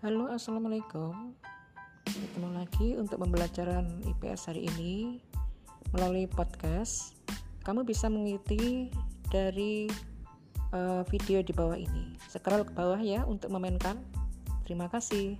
Halo, assalamualaikum. Ketemu lagi untuk pembelajaran IPS hari ini melalui podcast. Kamu bisa mengikuti dari uh, video di bawah ini. Scroll ke bawah ya untuk memainkan. Terima kasih.